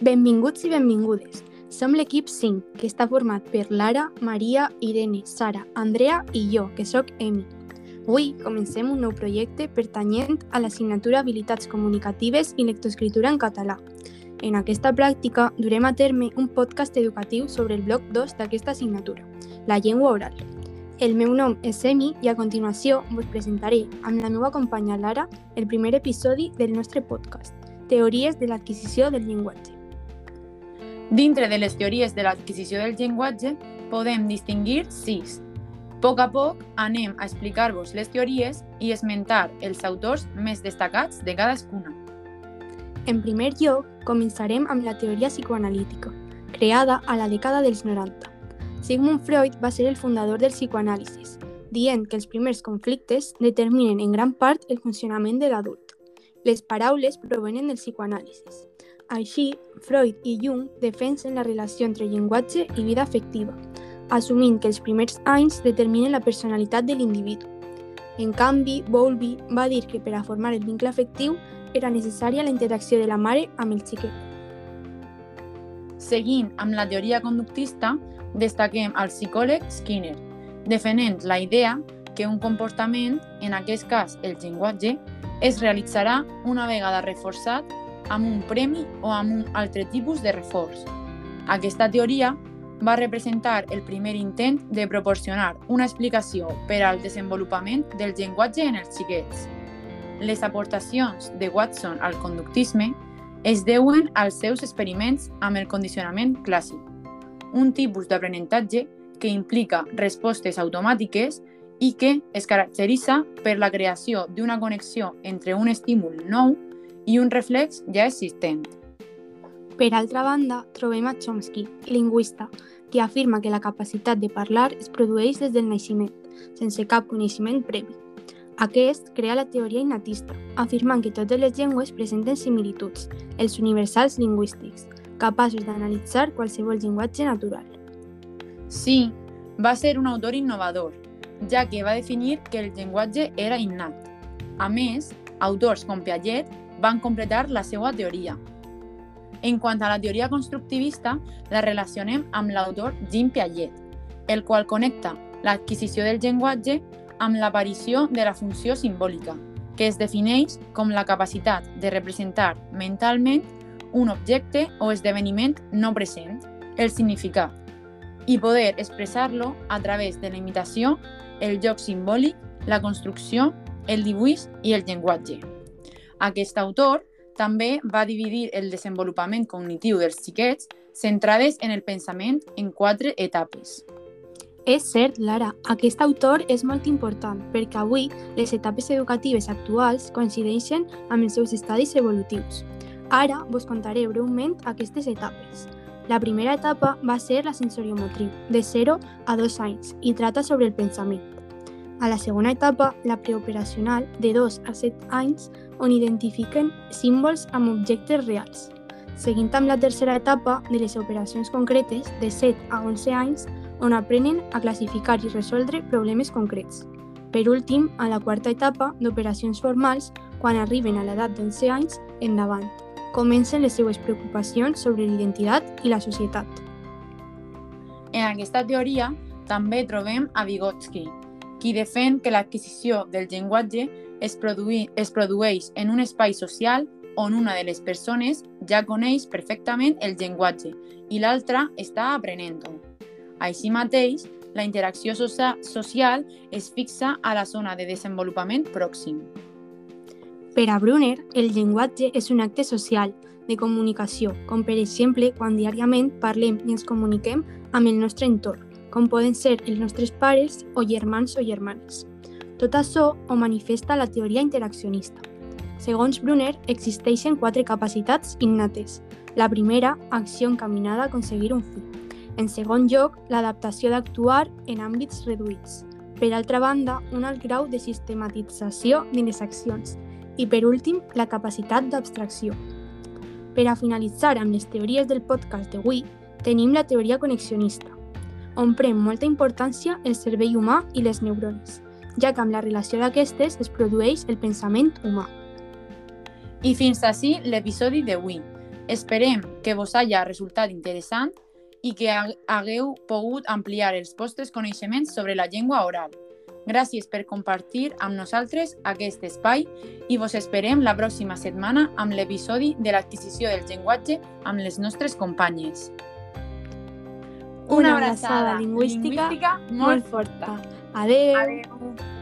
Benvinguts i benvingudes. Som l'equip 5, que està format per Lara, Maria, Irene, Sara, Andrea i jo, que sóc Emi. Avui comencem un nou projecte pertanyent a l'assignatura Habilitats Comunicatives i Lectoescritura en català. En aquesta pràctica durem a terme un podcast educatiu sobre el bloc 2 d'aquesta assignatura, la llengua oral. El meu nom és Emi i a continuació vos presentaré amb la meva companya Lara el primer episodi del nostre podcast, Teories de l'adquisició del llenguatge. Dintre de les teories de l'adquisició del llenguatge podem distingir sis. A poc a poc anem a explicar-vos les teories i esmentar els autors més destacats de cadascuna. En primer lloc, començarem amb la teoria psicoanalítica, creada a la dècada dels 90. Sigmund Freud va ser el fundador del psicoanàlisis, dient que els primers conflictes determinen en gran part el funcionament de l'adult. Les paraules provenen del psicoanàlisis. Així, Freud i Jung defensen la relació entre llenguatge i vida afectiva, assumint que els primers anys determinen la personalitat de l'individu. En canvi, Bowlby va dir que per a formar el vincle afectiu era necessària la interacció de la mare amb el xiquet. Seguint amb la teoria conductista, destaquem el psicòleg Skinner, defenent la idea que un comportament, en aquest cas el llenguatge, es realitzarà una vegada reforçat amb un premi o amb un altre tipus de reforç. Aquesta teoria va representar el primer intent de proporcionar una explicació per al desenvolupament del llenguatge en els xiquets. Les aportacions de Watson al conductisme es deuen als seus experiments amb el condicionament clàssic, un tipus d'aprenentatge que implica respostes automàtiques i que es caracteritza per la creació d'una connexió entre un estímul nou i un reflex ja existent. Per altra banda, trobem a Chomsky, lingüista, que afirma que la capacitat de parlar es produeix des del naixement, sense cap coneixement previ. Aquest crea la teoria innatista, afirmant que totes les llengües presenten similituds, els universals lingüístics, capaços d'analitzar qualsevol llenguatge natural. Sí, va ser un autor innovador, ja que va definir que el llenguatge era innat. A més, autors com Piaget van completar la seva teoria. En quant a la teoria constructivista, la relacionem amb l'autor Jean Piaget, el qual connecta l'adquisició del llenguatge amb l'aparició de la funció simbòlica, que es defineix com la capacitat de representar mentalment un objecte o esdeveniment no present, el significat, i poder expressar-lo a través de la imitació, el joc simbòlic, la construcció, el dibuix i el llenguatge. Aquest autor també va dividir el desenvolupament cognitiu dels xiquets centrades en el pensament en quatre etapes. És cert, Lara, aquest autor és molt important perquè avui les etapes educatives actuals coincideixen amb els seus estadis evolutius. Ara vos contaré breument aquestes etapes. La primera etapa va ser la sensoriomotriu, de 0 a 2 anys, i trata sobre el pensament. A la segona etapa, la preoperacional, de 2 a 7 anys, on identifiquen símbols amb objectes reals. Seguint amb la tercera etapa de les operacions concretes, de 7 a 11 anys, on aprenen a classificar i resoldre problemes concrets. Per últim, a la quarta etapa d'operacions formals, quan arriben a l'edat d'11 anys endavant, comencen les seues preocupacions sobre l'identitat i la societat. En aquesta teoria també trobem a Vygotsky, qui defèn que l'adquisició del llenguatge es, produï, es produeix en un espai social on una de les persones ja coneix perfectament el llenguatge i l'altra està aprenent-ho. Així mateix, la interacció social es fixa a la zona de desenvolupament pròxim. Per a Brunner, el llenguatge és un acte social, de comunicació, com per exemple quan diàriament parlem i ens comuniquem amb el nostre entorn, com poden ser els nostres pares o germans o germanes. Tot això ho manifesta la teoria interaccionista. Segons Brunner, existeixen quatre capacitats innates. La primera, acció encaminada a aconseguir un fi. En segon lloc, l'adaptació d'actuar en àmbits reduïts. Per altra banda, un alt grau de sistematització de les accions. I per últim, la capacitat d'abstracció. Per a finalitzar amb les teories del podcast d'avui, tenim la teoria conexionista, on pren molta importància el cervell humà i les neurones ja que amb la relació d'aquestes es produeix el pensament humà. I fins així l'episodi d'avui. Esperem que vos hagi resultat interessant i que hagueu pogut ampliar els vostres coneixements sobre la llengua oral. Gràcies per compartir amb nosaltres aquest espai i vos esperem la pròxima setmana amb l'episodi de l'adquisició del llenguatge amb les nostres companyes. Una abraçada lingüística, lingüística molt forta. Adeu! Adeu.